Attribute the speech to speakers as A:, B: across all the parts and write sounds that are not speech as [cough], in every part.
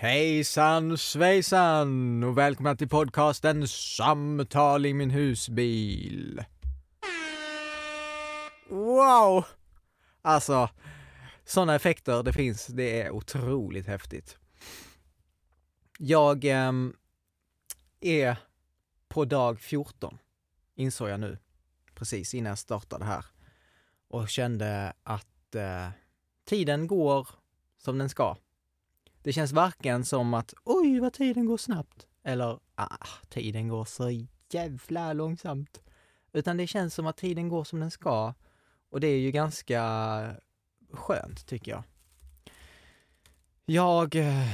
A: Hejsan svejsan och välkomna till podcasten Samtal i min husbil. Wow! Alltså, sådana effekter det finns, det är otroligt häftigt. Jag eh, är på dag 14, insåg jag nu, precis innan jag startade här. Och kände att eh, tiden går som den ska. Det känns varken som att oj vad tiden går snabbt eller ah, tiden går så jävla långsamt. Utan det känns som att tiden går som den ska och det är ju ganska skönt tycker jag. Jag eh,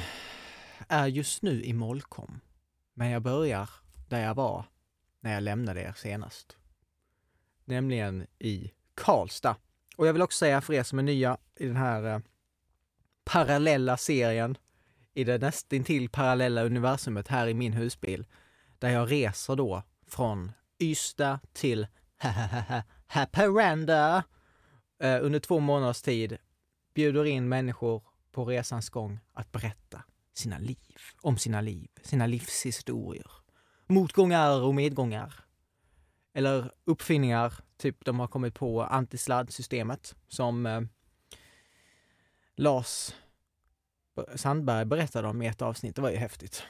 A: är just nu i Molkom, men jag börjar där jag var när jag lämnade er senast. Nämligen i Karlstad. Och jag vill också säga för er som är nya i den här eh, parallella serien i det nästintill parallella universumet här i min husbil, där jag reser då från Ystad till [laughs] Haparanda eh, under två månaders tid, bjuder in människor på resans gång att berätta sina liv, om sina liv, sina livshistorier. Motgångar och medgångar. Eller uppfinningar, typ de har kommit på antisladdsystemet som eh, Lars Sandberg berättade om i ett avsnitt. Det var ju häftigt.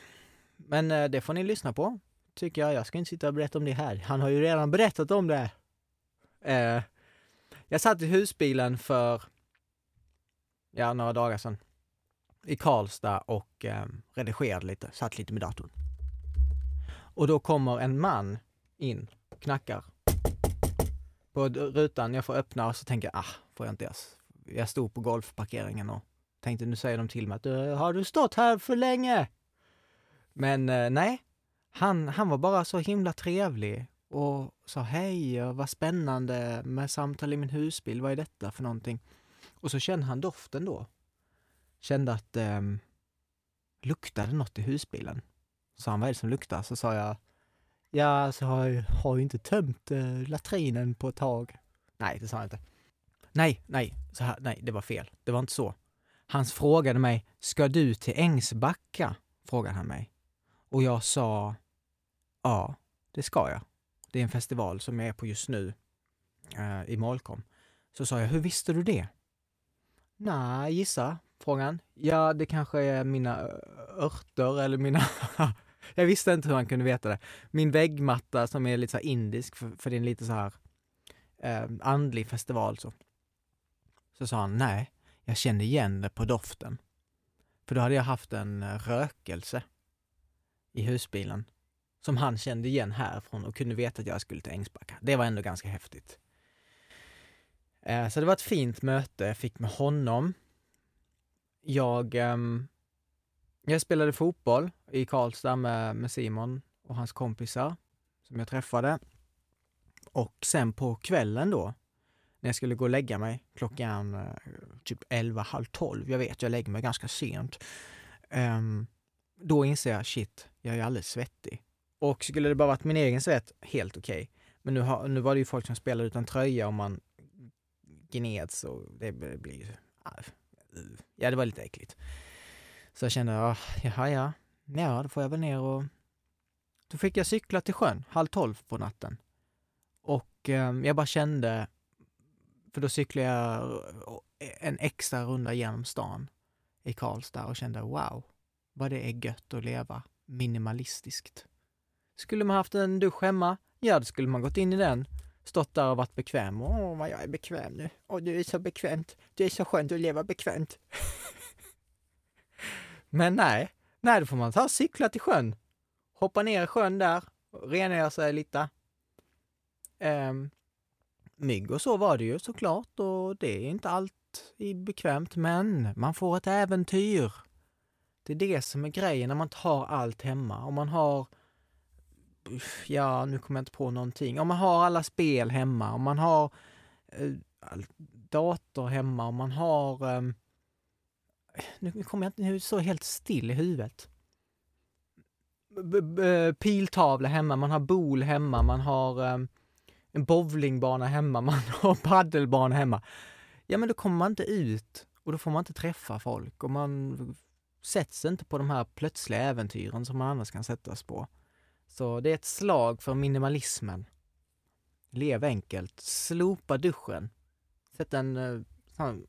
A: Men eh, det får ni lyssna på, tycker jag. Jag ska inte sitta och berätta om det här. Han har ju redan berättat om det. Eh, jag satt i husbilen för, ja, några dagar sedan i Karlstad och eh, redigerade lite, satt lite med datorn. Och då kommer en man in, knackar på rutan. Jag får öppna och så tänker jag, ah, får jag inte ens. Jag stod på golfparkeringen och tänkte nu säger de till mig att har du stått här för länge? Men eh, nej, han, han var bara så himla trevlig och sa hej, vad spännande med samtal i min husbil, vad är detta för någonting? Och så kände han doften då. Kände att eh, luktade något i husbilen. Så han, vad är det som luktar? Så sa jag, ja, alltså jag har ju inte tömt eh, latrinen på ett tag. Nej, det sa han inte. Nej, nej, så här, nej, det var fel. Det var inte så. Han frågade mig, ska du till Ängsbacka? frågade han mig. Och jag sa, ja, det ska jag. Det är en festival som jag är på just nu eh, i Molkom. Så sa jag, hur visste du det? Nej, gissa, frågan. Ja, det kanske är mina eh, örter eller mina... [laughs] jag visste inte hur han kunde veta det. Min väggmatta som är lite så indisk, för, för det är en lite så här eh, andlig festival så. Så sa han, nej, jag kände igen det på doften. För då hade jag haft en eh, rökelse i husbilen som han kände igen härifrån och kunde veta att jag skulle till Ängsbacka. Det var ändå ganska häftigt. Eh, så det var ett fint möte jag fick med honom. Jag, ehm, jag spelade fotboll i Karlstad med, med Simon och hans kompisar som jag träffade. Och sen på kvällen då när jag skulle gå och lägga mig klockan eh, typ 11, halv 12. Jag vet, jag lägger mig ganska sent. Um, då inser jag, shit, jag är alldeles svettig. Och skulle det bara varit min egen svett, helt okej. Okay. Men nu, har, nu var det ju folk som spelade utan tröja och man gneds och det blir... Ah, ja, det var lite äckligt. Så jag kände, ah, jaha ja, ja, ja, då får jag väl ner och... Då fick jag cykla till sjön, halv tolv på natten. Och eh, jag bara kände, för då cyklade jag en extra runda genom stan i Karlstad och kände wow, vad det är gött att leva minimalistiskt. Skulle man haft en dusch hemma, ja då skulle man gått in i den, stått där och varit bekväm. Åh, vad jag är bekväm nu. Åh, det är så bekvämt. Det är så skönt att leva bekvämt. [laughs] Men nej, nej, då får man ta cykla till sjön. Hoppa ner i sjön där, rengöra sig lite. Um, mygg och så var det ju såklart och det är inte allt bekvämt, men man får ett äventyr. Det är det som är grejen när man inte har allt hemma. Om man har, ja nu kommer jag inte på någonting, om man har alla spel hemma, om man har eh, dator hemma, om man har, eh, nu kommer jag inte, nu så helt still i huvudet. B -b eh, piltavla hemma, man har bol hemma, man har eh, en bowlingbana hemma, [laughs] man har paddelbana hemma. Ja, men då kommer man inte ut och då får man inte träffa folk och man sätts inte på de här plötsliga äventyren som man annars kan sättas på. Så det är ett slag för minimalismen. Lev enkelt, slopa duschen. Sätt en eh, sån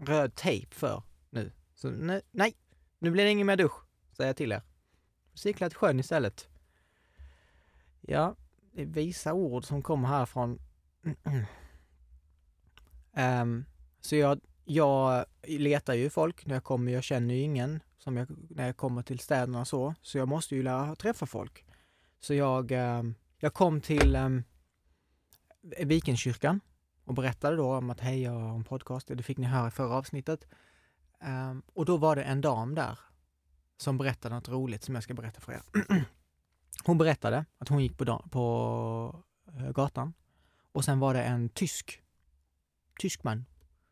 A: röd tejp för nu. Så nej, nej, nu blir det ingen mer dusch, säger jag till er. Cykla till sjön istället. Ja, det är visa ord som kommer härifrån. um, så jag, jag letar ju folk när jag kommer. Jag känner ju ingen som jag, när jag kommer till städerna och så. Så jag måste ju lära träffa folk. Så jag, um, jag kom till um, Vikenkyrkan och berättade då om att hej, jag har en podcast. Det fick ni höra i förra avsnittet. Um, och då var det en dam där som berättade något roligt som jag ska berätta för er hon berättade att hon gick på, på eh, gatan och sen var det en tysk, tysk man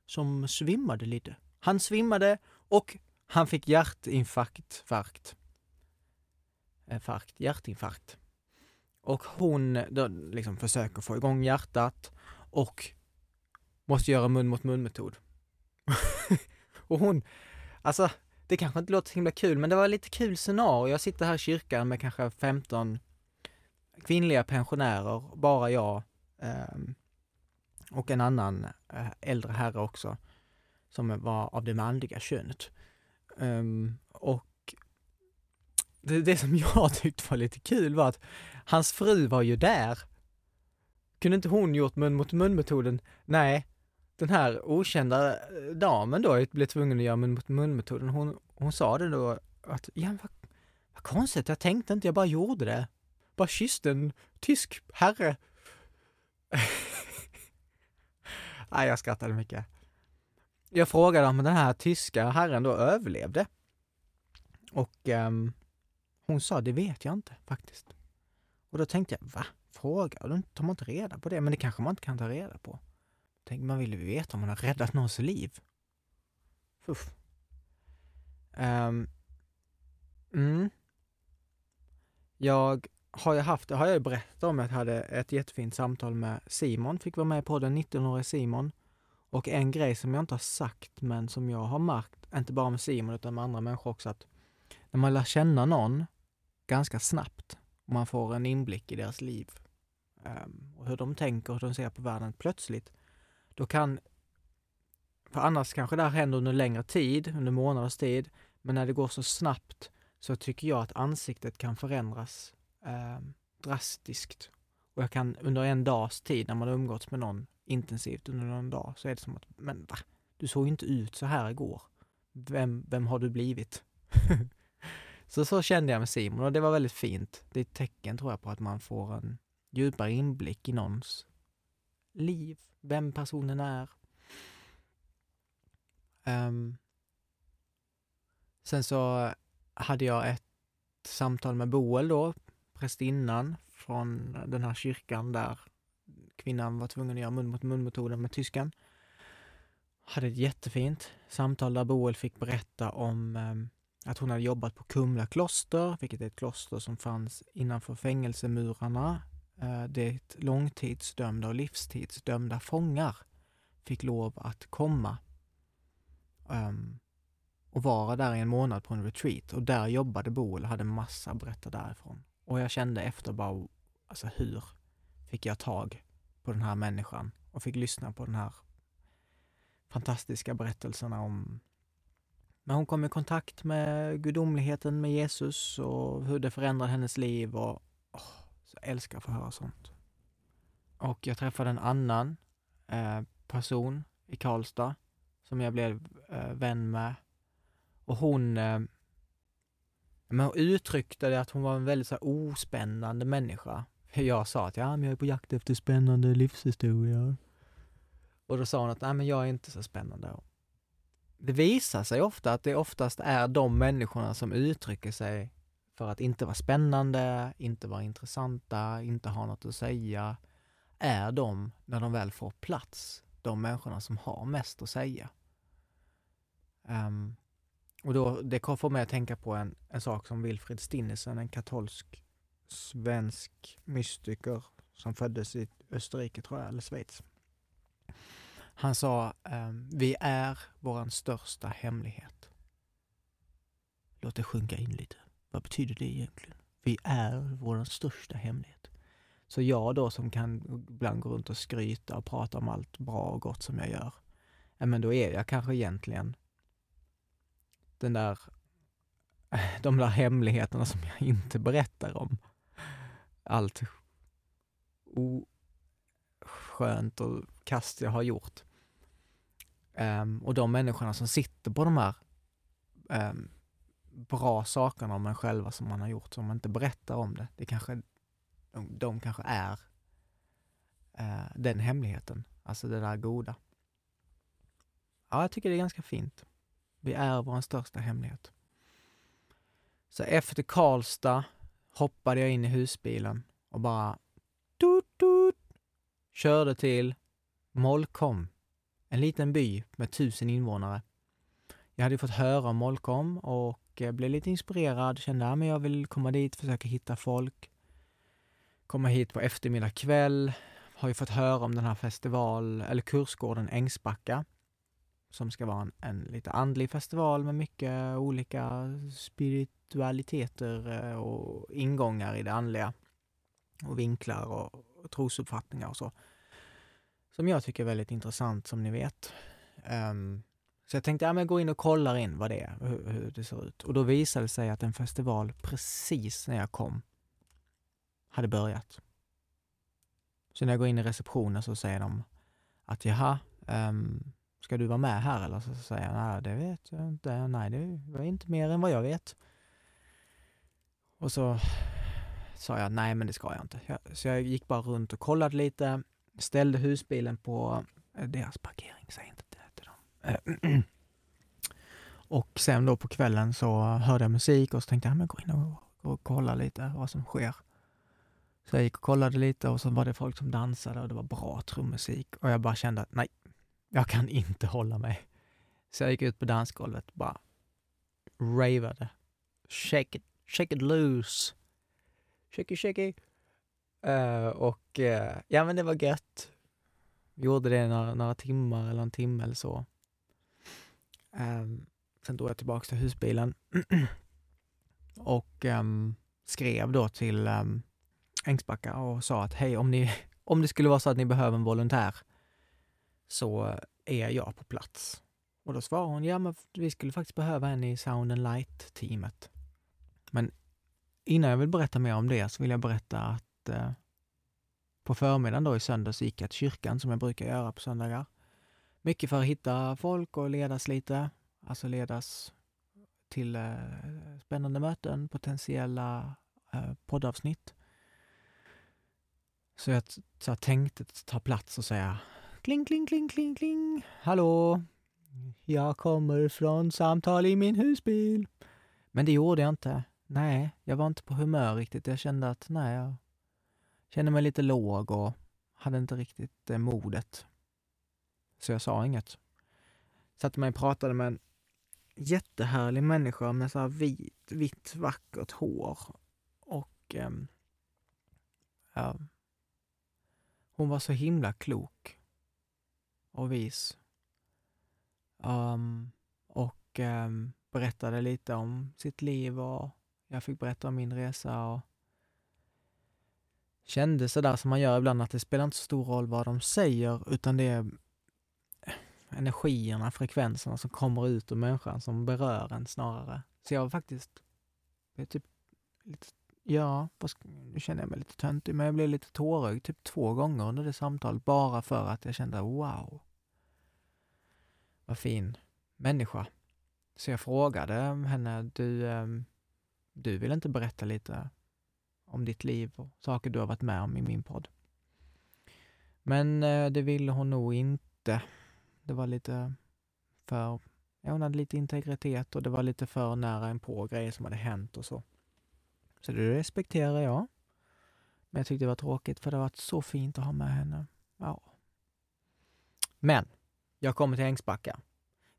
A: som svimmade lite. Han svimmade och han fick hjärtinfarkt, farkt. Eh, farkt, hjärtinfarkt. Och hon då liksom försöker få igång hjärtat och måste göra mun mot mun metod. [laughs] och hon, alltså det kanske inte låter så himla kul, men det var lite kul scenario. Jag sitter här i kyrkan med kanske 15 kvinnliga pensionärer, bara jag ehm, och en annan eh, äldre herre också, som var av det manliga könet. Ehm, och det, det som jag [laughs] tyckte var lite kul var att hans fru var ju där. Kunde inte hon gjort mun mot mun metoden? Nej, den här okända eh, damen då blev tvungen att göra mun mot mun metoden. Hon, hon sa det då att, ja vad, vad konstigt, jag tänkte inte, jag bara gjorde det. Bara kysste en tysk herre. [laughs] Nej, jag skrattade mycket. Jag frågade om den här tyska herren då överlevde. Och um, hon sa, det vet jag inte faktiskt. Och då tänkte jag, va? Frågar du? Tar man inte reda på det? Men det kanske man inte kan ta reda på. Tänk, man vill ju veta om man har räddat någons liv. Fuff. Um, ehm, mm. Jag har ju haft, det har jag ju berättat om, att jag hade ett jättefint samtal med Simon, fick vara med på den 19-årige Simon. Och en grej som jag inte har sagt, men som jag har märkt, inte bara med Simon utan med andra människor också, att när man lär känna någon ganska snabbt, och man får en inblick i deras liv, um, och hur de tänker, hur de ser på världen, plötsligt då kan, för annars kanske det här händer under längre tid, under månaders tid, men när det går så snabbt så tycker jag att ansiktet kan förändras eh, drastiskt. Och jag kan under en dags tid, när man har umgåtts med någon intensivt under någon dag, så är det som att, men va? Du såg inte ut så här igår. Vem, vem har du blivit? [laughs] så så kände jag med Simon och det var väldigt fint. Det är ett tecken tror jag på att man får en djupare inblick i någons liv, vem personen är. Um, sen så hade jag ett samtal med Boel då, prästinnan från den här kyrkan där kvinnan var tvungen att göra mun mot mun-metoden med tyskan. Hade ett jättefint samtal där Boel fick berätta om um, att hon hade jobbat på Kumla kloster, vilket är ett kloster som fanns innanför fängelsemurarna Eh, det långtidsdömda och livstidsdömda fångar fick lov att komma um, och vara där i en månad på en retreat och där jobbade Boel och hade massa att berätta därifrån. Och jag kände efter bara, alltså hur fick jag tag på den här människan och fick lyssna på den här fantastiska berättelserna om när hon kom i kontakt med gudomligheten med Jesus och hur det förändrade hennes liv och så jag älskar att få höra sånt. Och jag träffade en annan eh, person i Karlstad som jag blev eh, vän med. Och hon, eh, men hon uttryckte det att hon var en väldigt så här, ospännande människa. Jag sa att ja, men jag är på jakt efter spännande livshistorier. Och då sa hon att nej, men jag är inte så spännande. Det visar sig ofta att det oftast är de människorna som uttrycker sig för att inte vara spännande, inte vara intressanta, inte ha något att säga, är de, när de väl får plats, de människorna som har mest att säga. Um, och då, det får mig att tänka på en, en sak som Wilfrid Stinnesen, en katolsk svensk mystiker som föddes i Österrike, tror jag, eller Schweiz. Han sa, um, vi är vår största hemlighet. låt det sjunka in lite. Vad betyder det egentligen? Vi är vår största hemlighet. Så jag då som kan ibland gå runt och skryta och prata om allt bra och gott som jag gör, ja men då är jag kanske egentligen den där, [laughs] de där hemligheterna som jag inte berättar om. Allt oskönt och kast jag har gjort. Um, och de människorna som sitter på de här um, bra sakerna om en själva som man har gjort, som man inte berättar om det, det kanske, de, de kanske är eh, den hemligheten, alltså det där goda. Ja, jag tycker det är ganska fint. Vi är vår största hemlighet. Så efter Karlstad hoppade jag in i husbilen och bara tut, tut, körde till Molkom, en liten by med tusen invånare. Jag hade fått höra om Molkom och Eh, blev lite inspirerad, kände att jag vill komma dit, försöka hitta folk. Komma hit på eftermiddag kväll. Har ju fått höra om den här festival, eller kursgården Ängsbacka som ska vara en, en lite andlig festival med mycket olika spiritualiteter eh, och ingångar i det andliga och vinklar och, och trosuppfattningar och så. Som jag tycker är väldigt intressant som ni vet. Um, så jag tänkte, ja men gå in och kollar in vad det är, hur, hur, det ser ut. Och då visade det sig att en festival precis när jag kom hade börjat. Så när jag går in i receptionen så säger de att jaha, um, ska du vara med här eller? Så säger jag, nej det vet jag inte, nej det var inte mer än vad jag vet. Och så sa jag, nej men det ska jag inte. Så jag gick bara runt och kollade lite, ställde husbilen på eh, deras parkering, säg inte det. Eh, [clears throat] och sen då på kvällen så hörde jag musik och så tänkte jag, men gå in och, och kolla lite vad som sker. Så jag gick och kollade lite och så var det folk som dansade och det var bra trummusik och jag bara kände att nej, jag kan inte hålla mig. Så jag gick ut på dansgolvet och bara ravade. Shake it, shake it loose. Shakey, shakey. Uh, eh, och uh, ja, men det var gött. Gjorde det några, några timmar eller en timme eller så. Um, sen drog jag tillbaks till husbilen [clears throat] och um, skrev då till um, Ängsbacka och sa att hej, om, ni, om det skulle vara så att ni behöver en volontär så är jag på plats. Och då svarade hon, ja men vi skulle faktiskt behöva en i Sound and Light-teamet. Men innan jag vill berätta mer om det så vill jag berätta att eh, på förmiddagen då i söndags gick jag till kyrkan som jag brukar göra på söndagar. Mycket för att hitta folk och ledas lite, alltså ledas till eh, spännande möten, potentiella eh, poddavsnitt. Så jag, så jag tänkte ta plats och säga Kling, kling, kling, kling, kling. Hallå? Jag kommer från samtal i min husbil. Men det gjorde jag inte. Nej, jag var inte på humör riktigt. Jag kände att, nej, jag kände mig lite låg och hade inte riktigt eh, modet. Så jag sa inget. Satte mig och pratade med en jättehärlig människa med så här vit, vitt vackert hår. Och eh, ja, hon var så himla klok och vis. Um, och um, berättade lite om sitt liv och jag fick berätta om min resa och kände sådär som man gör ibland att det spelar inte så stor roll vad de säger utan det är energierna, frekvenserna som kommer ut ur människan som berör en snarare. Så jag var faktiskt, typ lite, ja, nu känner jag mig lite töntig, men jag blev lite tårögd typ två gånger under det samtalet bara för att jag kände wow, vad fin människa. Så jag frågade henne, du, ehm, du vill inte berätta lite om ditt liv och saker du har varit med om i min podd? Men eh, det ville hon nog inte. Det var lite för, ja, hon hade lite integritet och det var lite för nära en på grejer som hade hänt och så. Så det respekterar jag. Men jag tyckte det var tråkigt för det har varit så fint att ha med henne. Ja. Men jag kommer till Ängsbacka,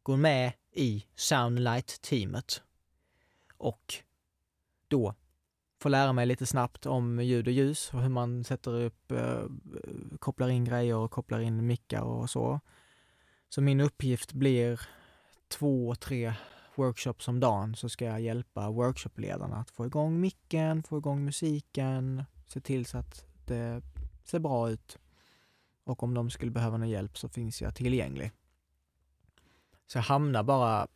A: går med i Soundlight-teamet och då får lära mig lite snabbt om ljud och ljus och hur man sätter upp, eh, kopplar in grejer och kopplar in mickar och så. Så min uppgift blir två, tre workshops om dagen så ska jag hjälpa workshopledarna att få igång micken, få igång musiken, se till så att det ser bra ut. Och om de skulle behöva någon hjälp så finns jag tillgänglig. Så jag hamnar bara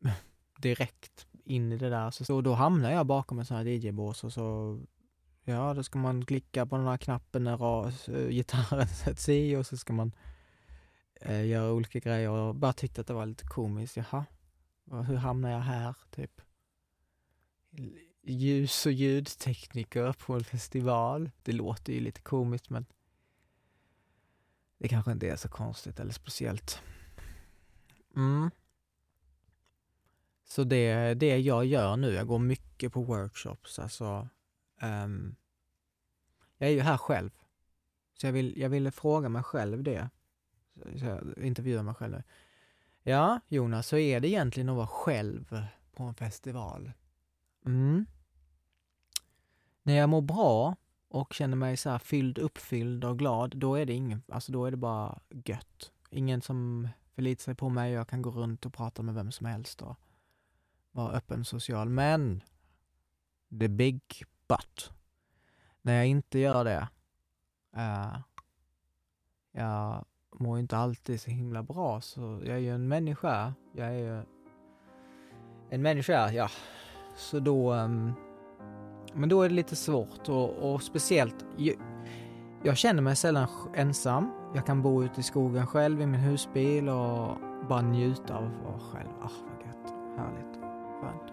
A: [laughs] direkt in i det där. Så då hamnar jag bakom en sån här DJ-bås och så Ja, då ska man klicka på den här knappen när eh, gitarren [laughs] sätts i och så ska man eh, göra olika grejer och bara tyckte att det var lite komiskt. Jaha, hur hamnar jag här? Typ ljus och ljudtekniker på en festival. Det låter ju lite komiskt men det kanske inte är så konstigt eller speciellt. Mm. Så det det jag gör nu. Jag går mycket på workshops. Alltså, um, jag är ju här själv. Så jag, vill, jag ville fråga mig själv det. Så jag intervjuar mig själv. nu. Ja, Jonas, hur är det egentligen att vara själv på en festival? Mm. När jag mår bra och känner mig så här fylld, uppfylld och glad, då är det ingen, alltså då är det bara gött. Ingen som förlitar sig på mig, jag kan gå runt och prata med vem som helst och vara öppen social. Men, the big but. När jag inte gör det, uh, jag mår inte alltid så himla bra, så jag är ju en människa. Jag är ju en människa, ja. Så då, um, men då är det lite svårt och, och speciellt, jag, jag, känner mig sällan ensam. Jag kan bo ute i skogen själv i min husbil och bara njuta av att vara själv. Ah, vad gött. Härligt. Skönt.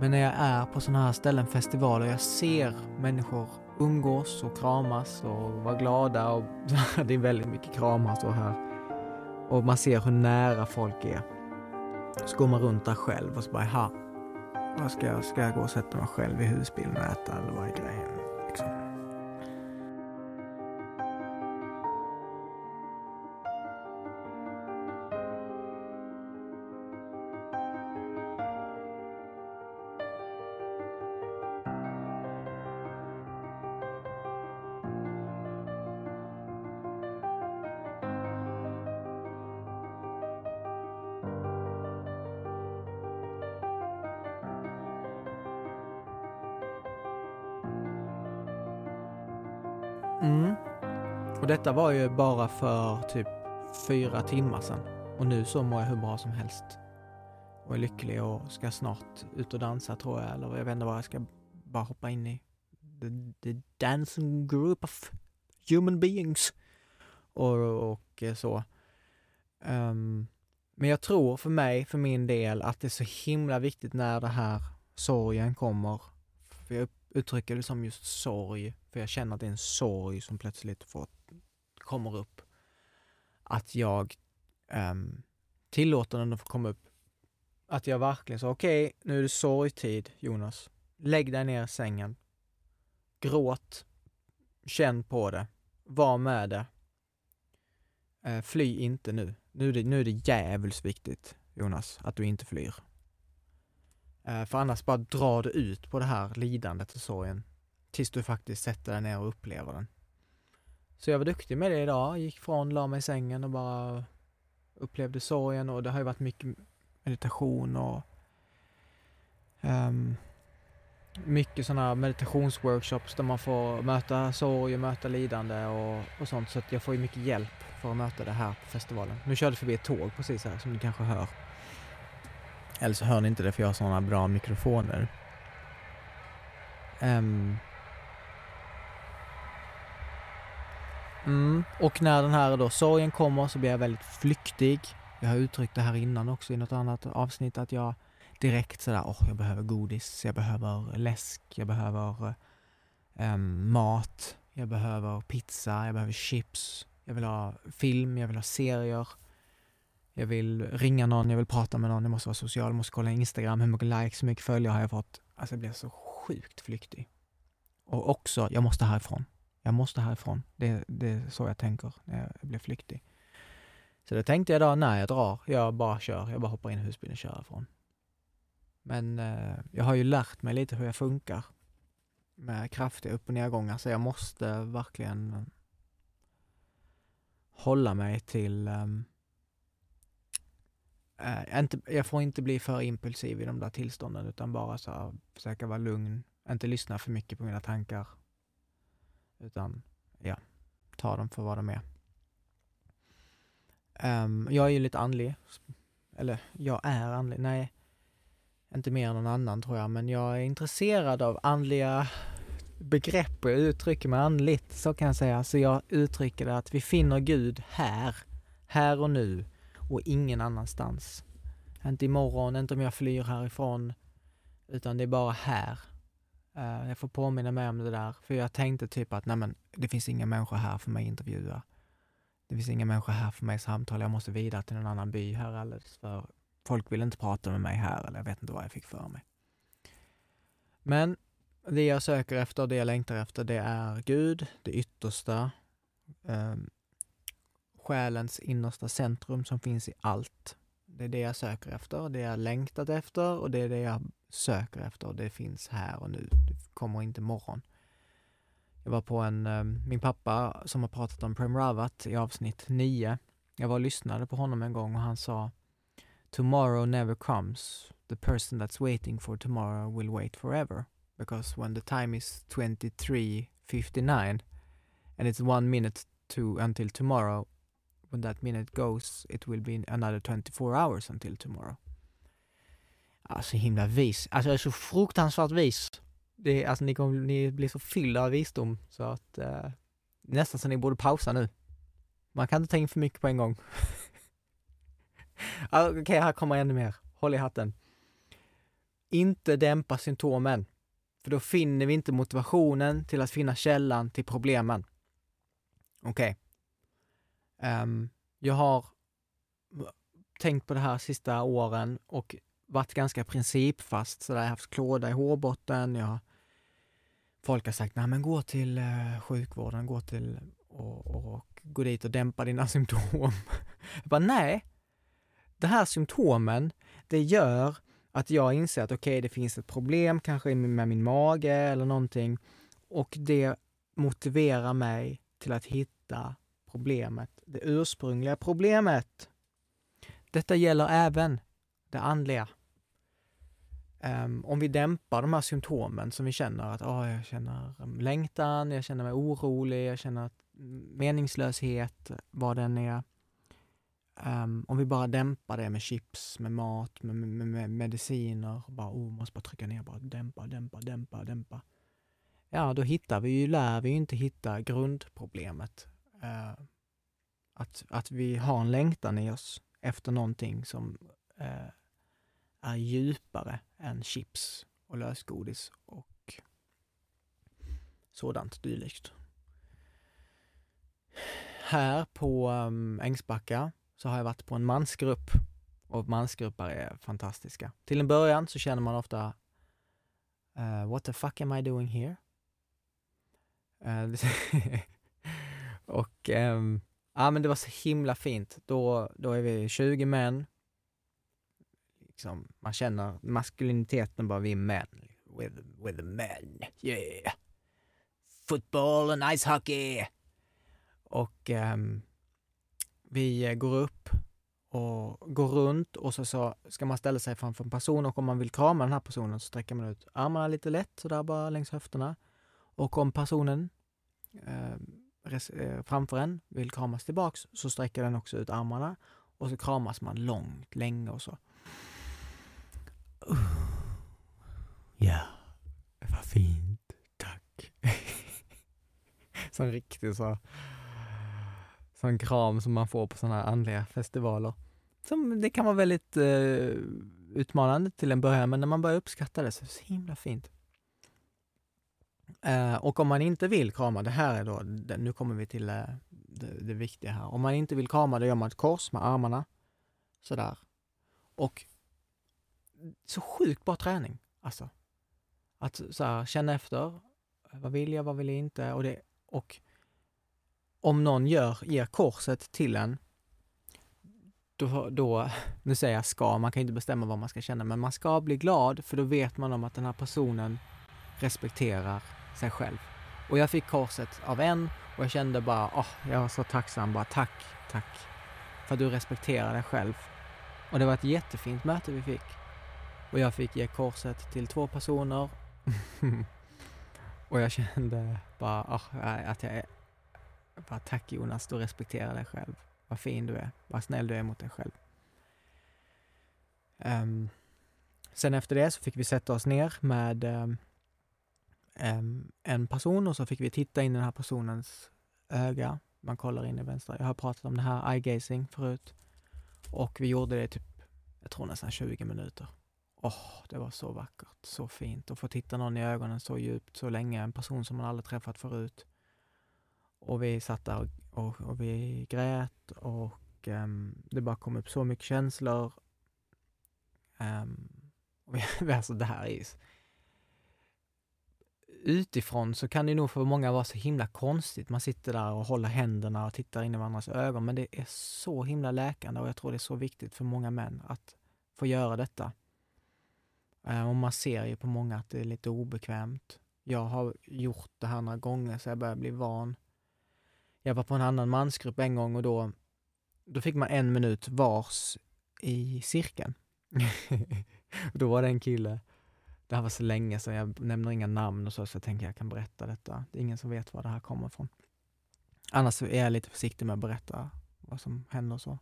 A: Men när jag är på sådana här ställen, festivaler, jag ser människor umgås och kramas och vara glada och [laughs] det är väldigt mycket kramas och här. Och man ser hur nära folk är. Så går man runt där själv och så bara, ha, vad ska jag, ska jag gå och sätta mig själv i husbilen och äta eller vad är grejen? Mm. Och detta var ju bara för typ fyra timmar sedan. Och nu så mår jag hur bra som helst. Och är lycklig och ska snart ut och dansa tror jag. Eller jag vet inte vad jag ska bara hoppa in i. The, the dancing group of human beings. Och, och så. Um, men jag tror för mig, för min del, att det är så himla viktigt när det här sorgen kommer. För jag uttrycker det som just sorg, för jag känner att det är en sorg som plötsligt får, kommer upp. Att jag um, tillåter den att få komma upp. Att jag verkligen sa, okej, okay, nu är det sorgtid, Jonas. Lägg dig ner i sängen. Gråt. Känn på det. Var med det. Uh, fly inte nu. Nu är, det, nu är det jävligt viktigt, Jonas, att du inte flyr. Uh, för annars bara drar du ut på det här lidandet och sorgen tills du faktiskt sätter dig ner och upplever den. Så jag var duktig med det idag, gick från, la mig i sängen och bara upplevde sorgen och det har ju varit mycket meditation och um, mycket sådana meditationsworkshops där man får möta sorg och möta lidande och, och sånt så att jag får ju mycket hjälp för att möta det här på festivalen. Nu körde förbi ett tåg precis här som ni kanske hör. Eller så hör ni inte det för jag har sådana bra mikrofoner. Um, mm, och när den här då sorgen kommer så blir jag väldigt flyktig. Jag har uttryckt det här innan också i något annat avsnitt att jag direkt sådär, åh, oh, jag behöver godis, jag behöver läsk, jag behöver eh, mat, jag behöver pizza, jag behöver chips, jag vill ha film, jag vill ha serier. Jag vill ringa någon, jag vill prata med någon, jag måste vara social, jag måste kolla Instagram, hur mycket likes, hur mycket följare har jag fått? Alltså jag blir så sjukt flyktig. Och också, jag måste härifrån. Jag måste härifrån. Det, det är så jag tänker när jag blir flyktig. Så det tänkte jag då, nej jag drar, jag bara kör, jag bara hoppar in i husbilen och kör härifrån. Men eh, jag har ju lärt mig lite hur jag funkar med kraftiga upp och nedgångar, så jag måste verkligen hålla mig till um, eh, inte, jag får inte bli för impulsiv i de där tillstånden utan bara så här, försöka vara lugn, inte lyssna för mycket på mina tankar. Utan ja, ta dem för vad de är. Um, jag är ju lite andlig. Eller jag är andlig, nej. Inte mer än någon annan tror jag, men jag är intresserad av andliga begrepp och jag uttrycker mig andligt, så kan jag säga. Så jag uttrycker det att vi finner Gud här, här och nu och ingen annanstans. Inte imorgon, inte om jag flyr härifrån, utan det är bara här. Uh, jag får påminna mig om det där, för jag tänkte typ att nej men, det finns inga människor här för mig att intervjua. Det finns inga människor här för mig att samtala, jag måste vidare till en annan by här alldeles för folk vill inte prata med mig här, eller jag vet inte vad jag fick för mig. Men det jag söker efter, det jag längtar efter, det är Gud, det yttersta, eh, själens innersta centrum som finns i allt. Det är det jag söker efter, det jag längtat efter och det är det jag söker efter det finns här och nu. Det kommer inte imorgon. Jag var på en, eh, min pappa som har pratat om Prem Ravat i avsnitt 9. Jag var och lyssnade på honom en gång och han sa Tomorrow never comes. The person that's waiting for tomorrow will wait forever. Because when the time is 23.59 and it's one minute to until tomorrow, when that minute goes, it will be another 24 hours until tomorrow. Alltså himla vis. Alltså jag är så fruktansvärt vis. Det alltså ni, kommer, ni blir så fyllda av visdom så att eh, nästan så ni borde pausa nu. Man kan inte ta in för mycket på en gång. [laughs] Ah, okej, okay, här kommer ännu mer. Håll i hatten. Inte dämpa symptomen. För då finner vi inte motivationen till att finna källan till problemen. Okej. Okay. Um, jag har tänkt på det här sista åren och varit ganska principfast. Så där jag har haft klåda i hårbotten. Jag, folk har sagt, nej men gå till uh, sjukvården, gå till och, och, gå dit och dämpa dina [laughs] symptom. jag bara, nej. Det här symptomen, det gör att jag inser att okej, okay, det finns ett problem kanske med min mage eller någonting och det motiverar mig till att hitta problemet, det ursprungliga problemet. Detta gäller även det andliga. Um, om vi dämpar de här symptomen som vi känner att oh, jag känner längtan, jag känner mig orolig, jag känner meningslöshet, vad den är. Um, om vi bara dämpar det med chips, med mat, med, med, med mediciner, bara oh, måste bara trycka ner, bara dämpa, dämpa, dämpa, dämpa. Ja, då hittar vi ju, lär vi ju inte hitta grundproblemet eh, att, att vi har en längtan i oss efter någonting som eh, är djupare än chips och lösgodis och sådant dylikt. Här på um, Ängsbacka så har jag varit på en mansgrupp och mansgrupper är fantastiska. Till en början så känner man ofta uh, What the fuck am I doing here? [laughs] Uh, och um, ja, men det var så himla fint. Då, då är vi 20 män. Liksom, man känner maskuliniteten bara, vi är män. With, with the men, yeah! Football and ice hockey! Och um, vi eh, går upp och går runt och så, så ska man ställa sig framför en person och om man vill krama den här personen så sträcker man ut armarna lite lätt sådär bara längs höfterna. Och om personen eh, framför en vill kramas tillbaks så sträcker den också ut armarna och så kramas man långt, länge och så. Ja, var fint. Tack. Sån riktig så sån kram som man får på sådana här andliga festivaler. Som, det kan vara väldigt eh, utmanande till en början, men när man börjar uppskatta det så är det så himla fint. Eh, och om man inte vill krama, det här är då, det, nu kommer vi till eh, det, det, viktiga här. Om man inte vill krama, då gör man ett kors med armarna. Sådär. Och så sjukt bra träning, alltså. Att så här, känna efter, vad vill jag, vad vill jag inte? Och, det, och om någon gör, ger korset till en, då, då, [laughs] nu säger jag ska, man kan inte bestämma vad man ska känna, men man ska bli glad för då vet man om att den här personen respekterar sig själv. Och jag fick korset av en och jag kände bara, oh, jag var så tacksam, bara tack, tack för att du respekterar dig själv. Och det var ett jättefint möte vi fick. Och jag fick ge korset till två personer. [laughs] och jag kände bara oh, att jag är... Bara tack Jonas, du respekterar dig själv. Vad fin du är. Vad snäll du är mot dig själv. Um, sen efter det så fick vi sätta oss ner med um, um, en person och så fick vi titta in i den här personens öga. Man kollar in i vänstra. Jag har pratat om det här eye gazing förut. Och vi gjorde det typ, jag tror nästan 20 minuter. Åh, oh, det var så vackert, så fint att få titta någon i ögonen så djupt, så länge. En person som man aldrig träffat förut. Och vi satt där och, och, och vi grät och um, det bara kom upp så mycket känslor. Um, och [laughs] vi, alltså det här är utifrån så kan det nog för många vara så himla konstigt. Man sitter där och håller händerna och tittar in i varandras ögon, men det är så himla läkande och jag tror det är så viktigt för många män att få göra detta. Eh, och man ser ju på många att det är lite obekvämt. Jag har gjort det här några gånger så jag börjar bli van. Jag var på en annan mansgrupp en gång och då, då fick man en minut vars i cirkeln. [laughs] då var det en kille det här var så länge sedan, jag nämner inga namn och så, så jag tänker jag kan berätta detta. Det är ingen som vet var det här kommer ifrån. Annars är jag lite försiktig med att berätta vad som händer och så.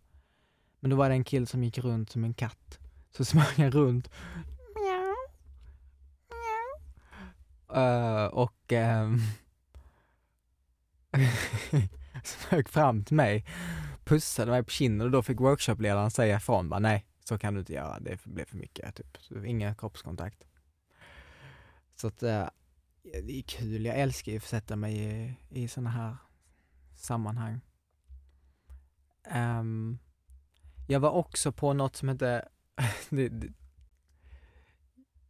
A: Men då var det en kille som gick runt som en katt. Så [laughs] smög han runt. Mjau. Mjau. Uh, eh, och um, [laughs] smög fram till mig, pussade mig på kinden och då fick workshopledaren säga ifrån bara nej, så kan du inte göra, det blev för mycket. Typ. Så ingen kroppskontakt. Så att eh, det är kul, jag älskar ju att sätta mig i, i sådana här sammanhang. Um, jag var också på något som hette, [laughs]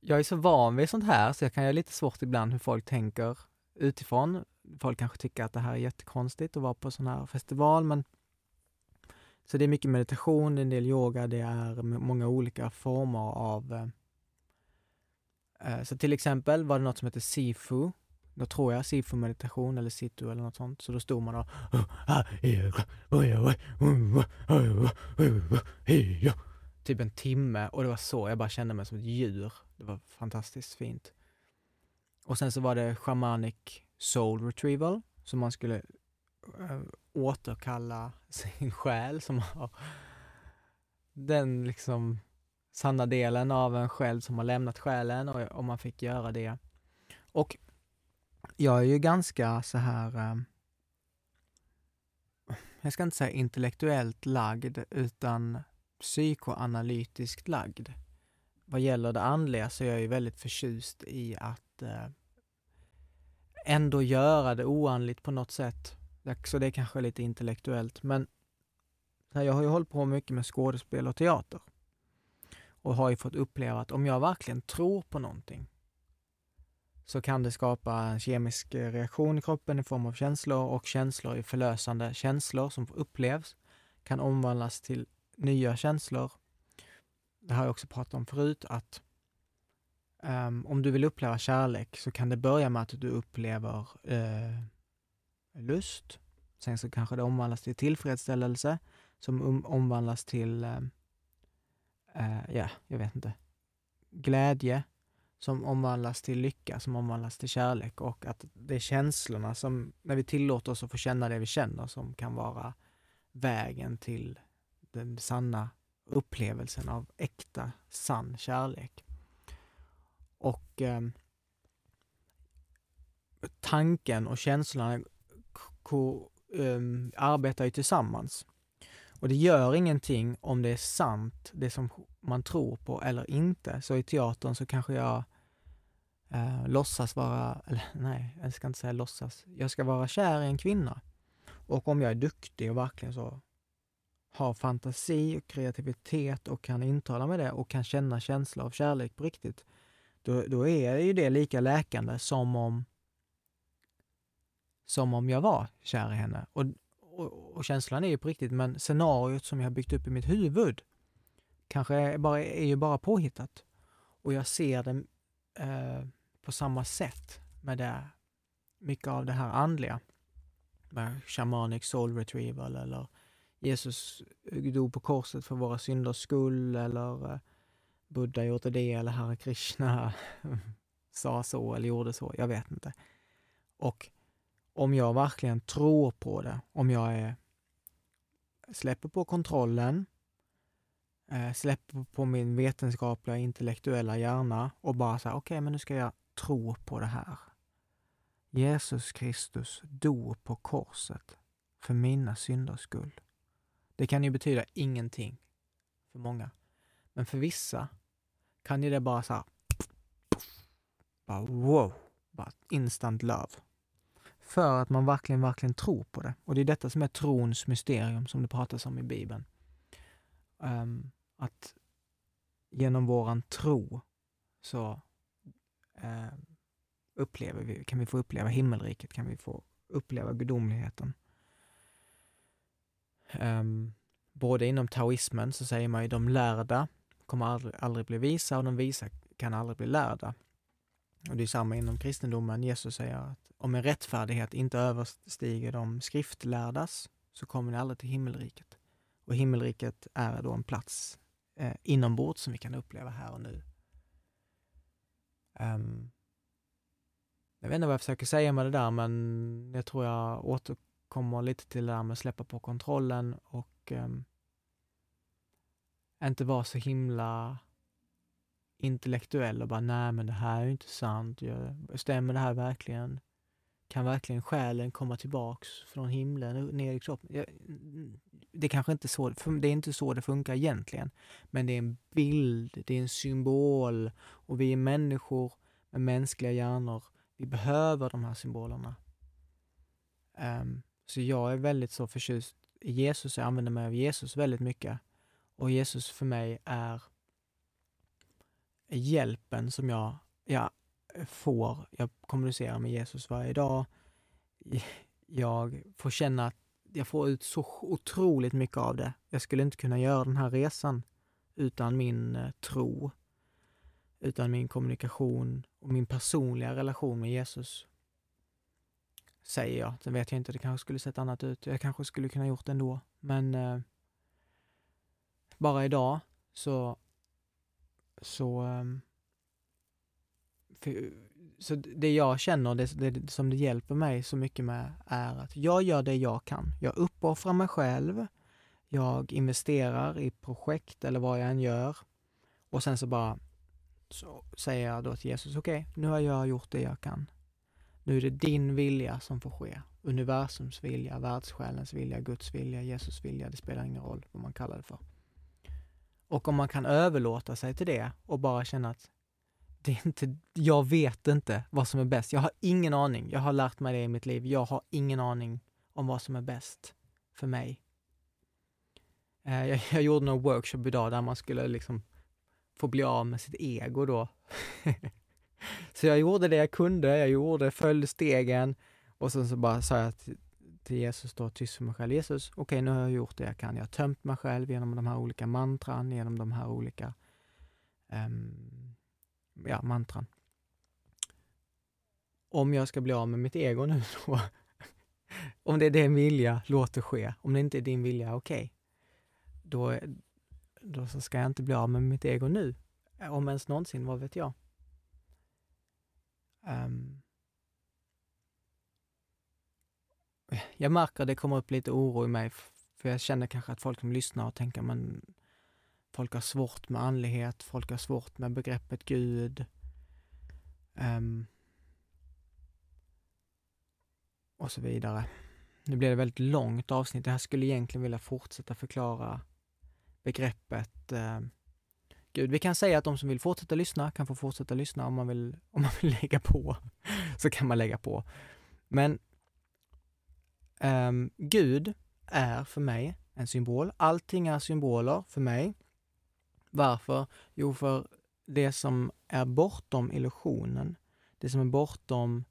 A: jag är så van vid sånt här så jag kan göra lite svårt ibland hur folk tänker utifrån. Folk kanske tycker att det här är jättekonstigt att vara på sån här festival men så det är mycket meditation, det är en del yoga, det är många olika former av Eh, Eh, så till exempel var det något som hette Sifu. Då tror jag Sifu meditation eller Situ eller något sånt. Så då stod man och typ en timme och det var så, jag bara kände mig som ett djur. Det var fantastiskt fint. Och sen så var det shamanic soul retrieval, så man skulle eh, återkalla sin själ som har den liksom sanna delen av en själv som har lämnat själen och, och man fick göra det. Och jag är ju ganska så här, eh, jag ska inte säga intellektuellt lagd, utan psykoanalytiskt lagd. Vad gäller det andliga så är jag ju väldigt förtjust i att eh, ändå göra det oandligt på något sätt. Så det är kanske lite intellektuellt, men jag har ju hållit på mycket med skådespel och teater och har ju fått uppleva att om jag verkligen tror på någonting så kan det skapa en kemisk reaktion i kroppen i form av känslor och känslor är förlösande känslor som upplevs kan omvandlas till nya känslor. Det har jag också pratat om förut att um, om du vill uppleva kärlek så kan det börja med att du upplever uh, lust. Sen så kanske det omvandlas till tillfredsställelse som um, omvandlas till um, eh, ja, jag vet inte, glädje som omvandlas till lycka, som omvandlas till kärlek och att det är känslorna som, när vi tillåter oss att få känna det vi känner, som kan vara vägen till den sanna upplevelsen av äkta, sann kärlek. Och eh, tanken och känslorna eh, arbetar ju tillsammans. Och det gör ingenting om det är sant, det som man tror på eller inte. Så i teatern så kanske jag eh, låtsas vara, [laughs] eller nej, jag ska inte säga låtsas. Jag ska vara kär i en kvinna. Och om jag är duktig och verkligen så har fantasi och kreativitet och kan intala mig det och kan känna känslor av kärlek på riktigt, då, då är ju det lika läkande som om som om jag var kär i henne. Och, och, och, känslan är ju på riktigt, men scenariot som jag har byggt upp i mitt huvud kanske är, bara, är ju bara påhittat. Och jag ser det eh, på samma sätt med det, mycket av det här andliga. Med shamanic soul retrieval eller Jesus dog på korset för våra synders skull eller eh, Buddha gjorde det eller Hare Krishna [laughs] sa så eller gjorde så. Jag vet inte. Och om jag verkligen tror på det, om jag är, släpper på kontrollen, eh, släpper på min vetenskapliga intellektuella hjärna och bara säger okej, okay, men nu ska jag tro på det här. Jesus Kristus dog på korset för mina synders skull. Det kan ju betyda ingenting för många. Men för vissa kan ju det bara så här, bara wow, bara instant love. För att man verkligen, verkligen tror på det. Och det är detta som är trons mysterium som det pratas om i Bibeln. Um, att genom våran tro så uh, upplever vi, kan vi få uppleva himmelriket, kan vi få uppleva gudomligheten. Um, både inom taoismen så säger man ju de lärda kommer aldrig, aldrig bli visa och de visa kan aldrig bli lärda. Och det är samma inom kristendomen. Jesus säger att om en rättfärdighet inte överstiger de skriftlärdas så kommer ni aldrig till himmelriket. Och himmelriket är då en plats eh, inombords som vi kan uppleva här och nu. Um, jag vet inte vad jag försöker säga med det där, men jag tror jag återkommer lite till det där med att släppa på kontrollen och um, inte vara så himla intellektuell och bara, nej men det här är ju inte sant. stämmer det här verkligen? Kan verkligen själen komma tillbaks från himlen ner i kroppen? det kanske inte så, det är inte så det funkar egentligen. Men det är en bild, det är en symbol och vi är människor med mänskliga hjärnor. Vi behöver de här symbolerna. Um, så jag är väldigt så förtjust i Jesus, jag använder mig av Jesus väldigt mycket. Och Jesus för mig är hjälpen som jag, jag får. Jag kommunicerar med Jesus varje dag. Jag får känna att jag får ut så otroligt mycket av det. Jag skulle inte kunna göra den här resan utan min eh, tro, utan min kommunikation och min personliga relation med Jesus. Säger jag. Sen vet jag inte, det kanske skulle sett annat ut. Jag kanske skulle kunna gjort det ändå. Men eh, bara idag så så, ehm, för, så det jag känner, det, det, som det hjälper mig så mycket med, är att jag gör det jag kan. Jag uppoffrar mig själv, jag investerar i projekt eller vad jag än gör och sen så bara så säger jag då till Jesus, okej, okay, nu har jag gjort det jag kan. Nu är det din vilja som får ske. Universums vilja, världssjälens vilja, Guds vilja, Jesus vilja, det spelar ingen roll vad man kallar det för. Och om man kan överlåta sig till det och bara känna att det är inte, jag vet inte vad som är bäst. Jag har ingen aning. Jag har lärt mig det i mitt liv. Jag har ingen aning om vad som är bäst för mig. Eh, jag, jag gjorde någon workshop idag där man skulle liksom få bli av med sitt ego då. [laughs] så jag gjorde det jag kunde, jag gjorde, följde stegen och sen så bara sa jag till, Jesus då, tyst för mig själv. Jesus, okej okay, nu har jag gjort det jag kan. Jag har tömt mig själv genom de här olika mantran, genom de här olika um, ja, mantran. Om jag ska bli av med mitt ego nu [laughs] då, om det är din vilja, låt det ske. Om det inte är din vilja, okej. Okay. Då, då så ska jag inte bli av med mitt ego nu. Om ens någonsin, vad vet jag? Um, jag märker att det kommer upp lite oro i mig, för jag känner kanske att folk som lyssnar och tänker men folk har svårt med andlighet, folk har svårt med begreppet Gud. Um, och så vidare. Nu blir det väldigt långt avsnitt. Jag skulle egentligen vilja fortsätta förklara begreppet uh, Gud. Vi kan säga att de som vill fortsätta lyssna kan få fortsätta lyssna om man vill, om man vill lägga på. [laughs] så kan man lägga på. Men Um, Gud är för mig en symbol. Allting är symboler för mig. Varför? Jo, för det som är bortom illusionen, det som är bortom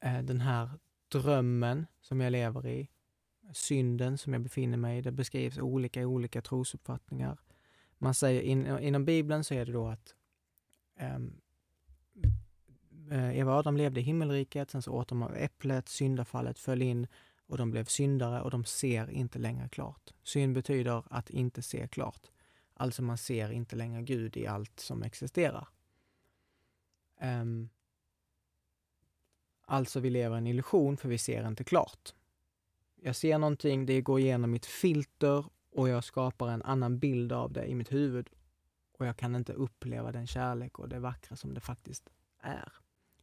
A: eh, den här drömmen som jag lever i, synden som jag befinner mig i, det beskrivs olika i olika trosuppfattningar. Man säger, in, inom Bibeln så är det då att um, Eh, Eh, Eva och Adam levde i himmelriket, sen så åt de av äpplet, syndafallet föll in och de blev syndare och de ser inte längre klart. Synd betyder att inte se klart. Alltså man ser inte längre Gud i allt som existerar. Um, alltså vi lever i en illusion för vi ser inte klart. Jag ser någonting, det går igenom mitt filter och jag skapar en annan bild av det i mitt huvud och jag kan inte uppleva den kärlek och det vackra som det faktiskt är.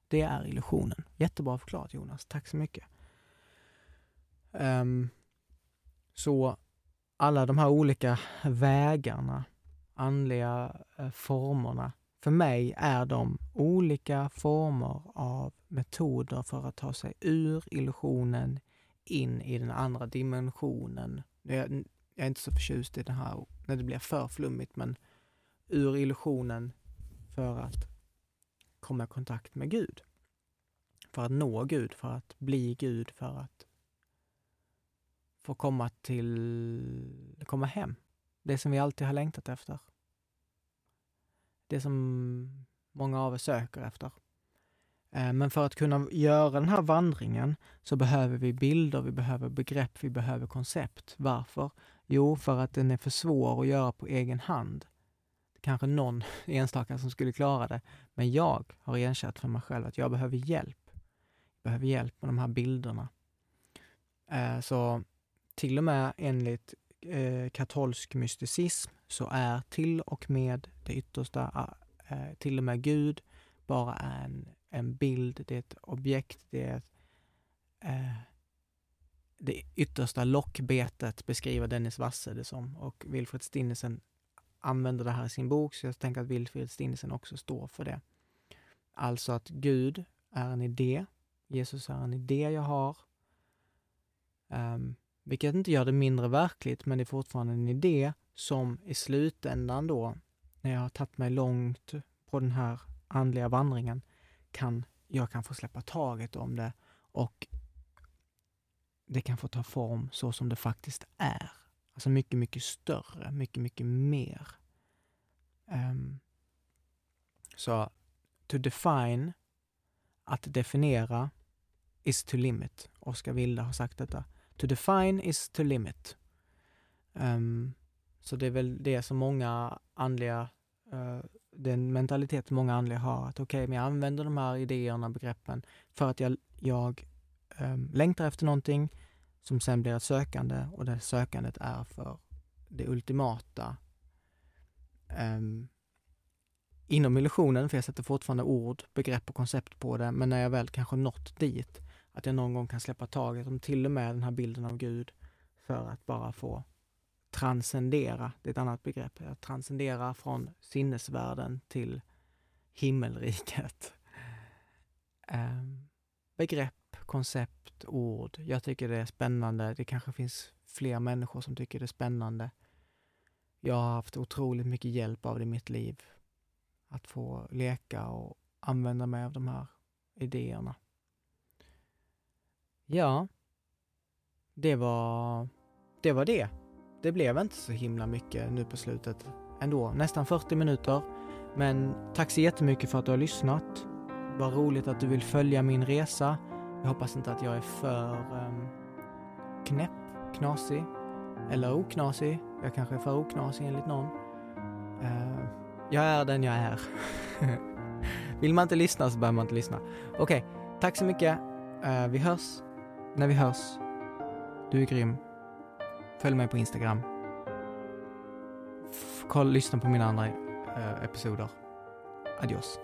A: Det är illusionen. Jättebra förklarat Jonas, tack så mycket. Um, så alla de här olika vägarna, andliga eh, formerna, för mig är de olika former av metoder för att ta sig ur illusionen in i den andra dimensionen. Jag, jag är inte så förtjust i det här när det blir för flummigt, men ur illusionen för att komma i kontakt med Gud. För att nå Gud, för att bli Gud, för att få komma till, komma hem. Det som vi alltid har längtat efter. Det som många av oss söker efter. Eh, men för att kunna göra den här vandringen så behöver vi bilder, vi behöver begrepp, vi behöver koncept. Varför? Jo, för att den är för svår att göra på egen hand. Kanske någon [laughs] enstaka som skulle klara det, men jag har erkänt för mig själv att jag behöver hjälp. Jag behöver hjälp med de här bilderna. Eh, så till och med enligt eh, katolsk mysticism så är till och med det yttersta, eh, till och med Gud, bara en, en bild, det är ett objekt, det är ett, eh, det yttersta lockbetet beskriver Dennis Wasse det som och Wilfred Stinnesen använder det här i sin bok, så jag tänker att Wilfrid Stinnesen också står för det. Alltså att Gud är en idé, Jesus är en idé jag har, um, vilket inte gör det mindre verkligt, men det är fortfarande en idé som i slutändan då, när jag har tagit mig långt på den här andliga vandringen, kan, jag kan få släppa taget om det och det kan få ta form så som det faktiskt är. Alltså mycket, mycket större, mycket, mycket mer. Um, så to define, att definiera, is to limit. Oskar Wilde har sagt detta. To define is to limit. Um, så det är väl det som många andliga, uh, den mentalitet många andliga har, att okej, okay, men jag använder de här idéerna, begreppen, för att jag, jag um, längtar efter någonting som sen blir ett sökande och det sökandet är för det ultimata um, inom illusionen, för jag sätter fortfarande ord, begrepp och koncept på det, men när jag väl kanske nått dit, att jag någon gång kan släppa taget om till och med den här bilden av Gud för att bara få transcendera, det är ett annat begrepp, att transcendera från sinnesvärlden till himmelriket. Um, begrepp, koncept, ord. Jag tycker det är spännande. Det kanske finns fler människor som tycker det är spännande. Jag har haft otroligt mycket hjälp av det i mitt liv. Att få leka och använda mig av de här idéerna. Ja, det var det. Var det. det blev inte så himla mycket nu på slutet ändå. Nästan 40 minuter. Men tack så jättemycket för att du har lyssnat. Vad roligt att du vill följa min resa. Jag hoppas inte att jag är för um, knäpp, knasig eller oknasig. Jag kanske är för oknasig enligt någon. Uh, jag är den jag är. [laughs] Vill man inte lyssna så behöver man inte lyssna. Okej, okay, tack så mycket. Uh, vi hörs när vi hörs. Du är grym. Följ mig på Instagram. F kolla, lyssna på mina andra uh, episoder. Adios.